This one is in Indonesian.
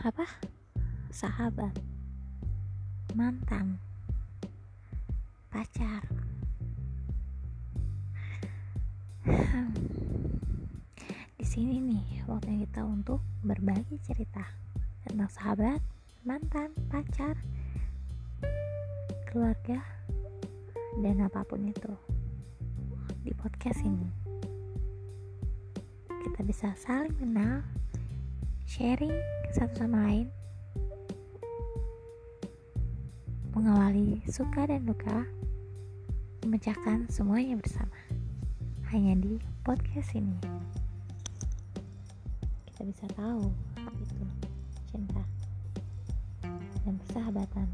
apa? Sahabat. Mantan. Pacar. Hmm. di sini nih waktunya kita untuk berbagi cerita tentang sahabat mantan pacar keluarga dan apa pun itu di podcast ini. Kita bisa saling kenal sharing satu sama lain. Mengawali suka dan duka. Memecahkan semuanya bersama. Hanya di podcast ini. Kita bisa tahu itu cinta dan persahabatan